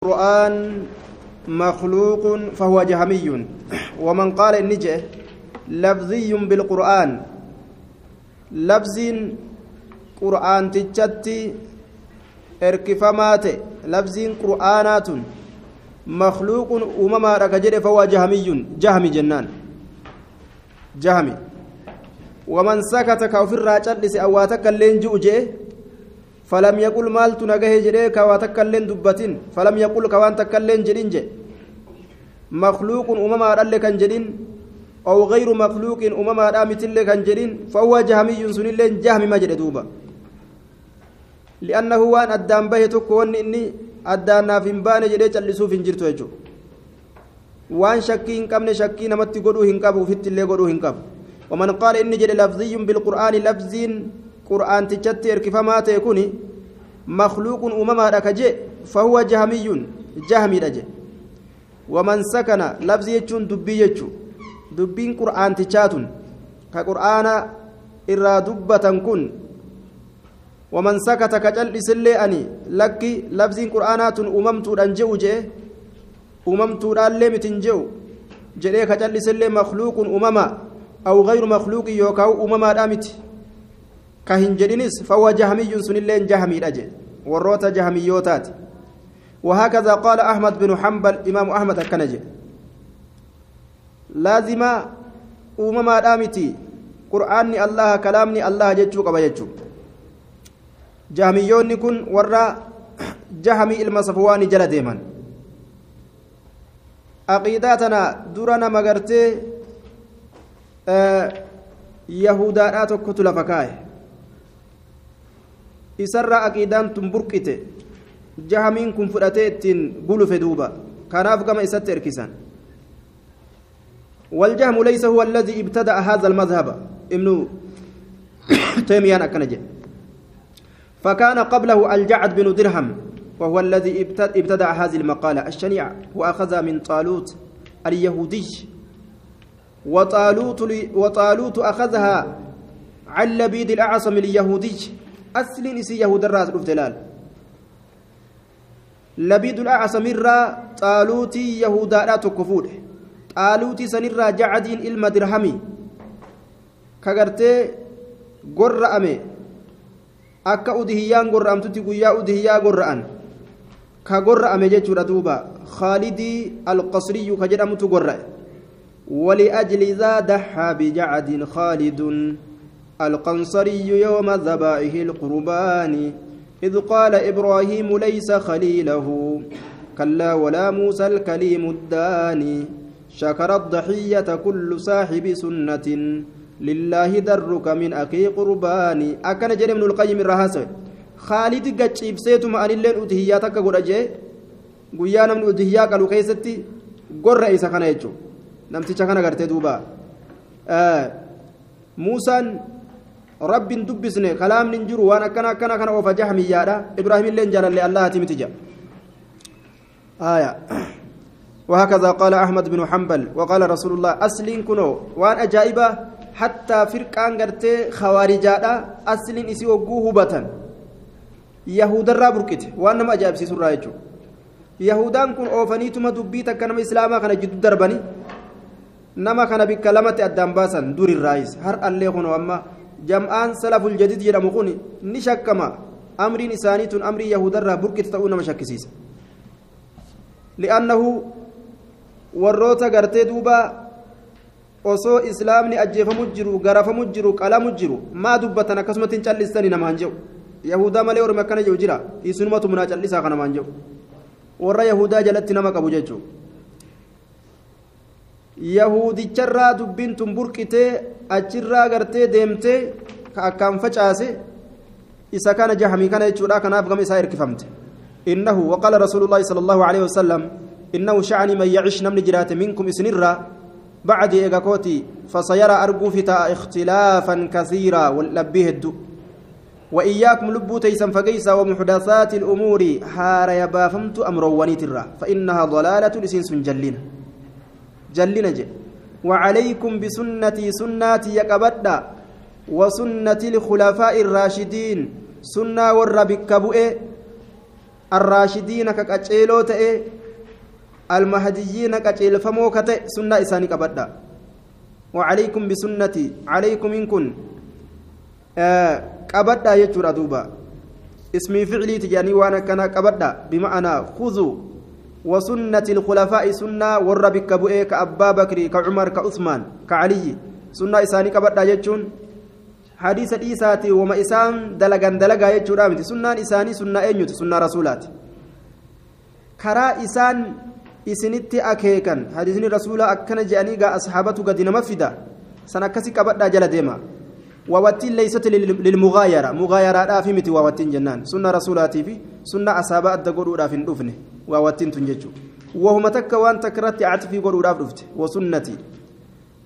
القرآن مخلوق فهو جهمي. ومن قال النجة لفظي بالقرآن. لفظ قرآن تجتي اركفمات لفظ قرآنات مخلوق أمما ركجر فهو جهمي. جهمي جنان. جهمي. ومن سكت كوفر راجل لسأواتك اللين جوجه فلم يقل مالت نجاه جري كوا تكلن دبتين. فلم يقل كوان تكلن جرين جي. مخلوق أمما رل كان جرين. أو غير مخلوق أمما رامت اللي كان جرين. فهو جهمي سن اللين جهم ما جري دوبا. لأنه وان أدام به تكون إني أدان نافين بان جري جلسوا في جرتو يجو. qabne shakkii namatti godhuu hin qabu ufitti illee godhuu hin qabu ومن قال إني جل لفظي بالقرآن لفظين qur'aantichatti erkifamaa ta'e kun makluuqun uumamaadha ka jee fahuwa jahamiyyun jahamiidha je waman sakana labsi jechuun dubbii jechuu dubbiin qur'aantichaatun ka qur'aana irraa dubbatan kun waman sakata ka cal'isillee ani lakki labsiin qur'aanaatun uumamtuudhan je'u jee uumamtuudhaallee mitin je'u jedhee ka cal'isillee makluuqun uumama aw gayru makluuqin yookaan uumamaadhaa miti كهن جدينس فهو جهمي سنلين جهمي الأجل وروت جهميوتات وهكذا قال أحمد بن حنبل إمام أحمد الكنجي لازم أمما دامتي قرآني الله كلامني الله جتشو قبا جتشو جهميوني كن ورا جهمي المصفواني جل ديما عقيداتنا درنا مغرتي آه يهودا تكتل فكايه isarraa aqiidaan tun burqite jahamiin kun fudhatee ittiin gulufe duuba. Kanaaf gama isatti erkisan. والجهم ليس هو الذي ابتدأ هذا المذهب ابن تيميان أكنجي فكان قبله الجعد بن درهم وهو الذي ابتدأ هذه المقالة الشنيعة وأخذها من طالوت اليهودي وطالوت وطالوت أخذها عن لبيد الأعصم اليهودي asliin isii yahudarraas dhufte laal labiidul acasamirraa xaaluutii yahudaadhaa tokko fuudhe xaaluutii sanirraa jacadiin ilma dirhamii kagartee gorra'ame akka udihiyyaan gorra'amtutti guyyaa udihiyyaa gorra'an ka gorra'ame jechuudha duuba khaalidii alqasriyyu ka jedhamutu gorra'e ولأجل ذا دحى بجعد خالد القنصري يوم ذبائه القربان إذ قال إبراهيم ليس خليله كلا ولا موسى الكليم الداني. شكر الضحية كل صاحب سنة لله درك من أخي قرباني. أكن جري من القيم الرهاسة خالد قد إبسيتم أن اللين أدهياتك قد أجي guyyaa namni udihiyyaa qalu keessatti gorra isa kana jechuun namticha kana gartee duuba muusaan rabbiin dubbisne kalaamni hin jiru waan akkana akkana kana oofa jahmiyyaadha ibraahimillee jaalallee allahati miti jedha آية وهكذا قال أحمد بن حنبل وقال رسول الله أسلين كنو وان أجائبة حتى فرقان قرتي خوارجادا أسلين إسي وقوه بطن يهود الرابركت وانما أجائب سيسر رايجو يهودان كن أوفنيتما دبيتا كنما إسلاما كان جدو دربني كان بكلمة أدام باسا دور الرئيس هر اللي كنو أما jam'aan salaful jadid jedhamu kun ni shakkama amriin isaanii tun amrii yahudarraa burqite ta'uu nama shakkisiisa li'annahu warroota gartee duuba osoo islaamni ajjeefamu jiru garafamu jiru qalamu jiru maa dubbatan akkasumatti hin callistani namaan jedhu yahudaa malee ormi akkana jedhu jira isinumatu munaa callisaa kanamaan jedhu warra yahudaa jalatti nama qabu jechuudha yahudicharraa dubbiin tun burqitee achirraa gartee deemtee ka akkaan facaase isa kana jahamii kana jechuudha kanaaf gama isaa hirkifamte innahu waqaala rasuulullaahi sala allahu aleyhi wasalam innahu shacni man yacish namni jiraate minkum isinirraa bacdi eega kooti fasayara arguu fitaa ikhtilaafan kasiiraa wallabbii heddu وإياكم لبو تيسن فقيسا ومحدثات الأمور هار يبافمت أمر ونيترا فإنها ضلالة لسنس جلين جلين جي وعليكم بسنتي سناتي يقبدا وسنة الخلفاء الراشدين. سنة والربك بؤي ka qaceeloo ta'e almahadiyyiina qaceelfamoo ka ta'e sunnaa isaanii qabadha وعليكم بسنتي عليكم إن كن. آه دوبا. اسمي فعلي تجاني وأنا كان قبدا بمعنى خذوا. وسنة الخلفاء سنة والربك بؤي كأبا بكر كعمر كعثمان كعلي سنة إساني قبدا يجون حديث إيساتي وما إسان دلقا يجور آمتي سنة إساني سنة أنيوت سنة رسولات كرا إسان isinitti akeekan hadiisni rasuula akkana je'anii gaa asxaabatu gadi nama fida san akkasi qabadhaa jala deema waawattiin leeysati lilmugaayara mugaayaraadhaafi miti waawattiin jennaan sunna rasuulaatii fi sunna asaabaa adda godhuudhaaf hin dhufne waawattiin tun jechuu wahuma takka waan takka irratti catifii godhuudhaaf dhufte wasunnati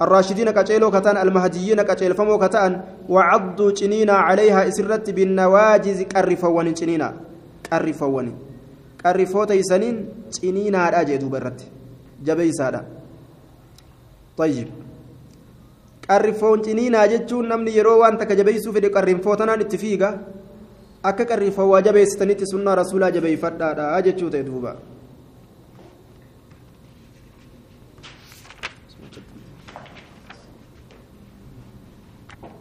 الراشدين كتيلو كتان المهديين كتيل فمو كتان وعضوا جنينا عليها اسرت بالنواجز كرفوان جنينا كرفوان ciniinaadha jee duuba irratti jabeeysaadha tayyib qarrifoon ciniinaa jechuun namni yeroo waan takka jabeeysuu fedhe qarrinfootanaan itti fiiga akka qarrifoon waa jabeessitanitti sunnaa rasuulaa jabeeyfadhaadha jechuu ta'e duuba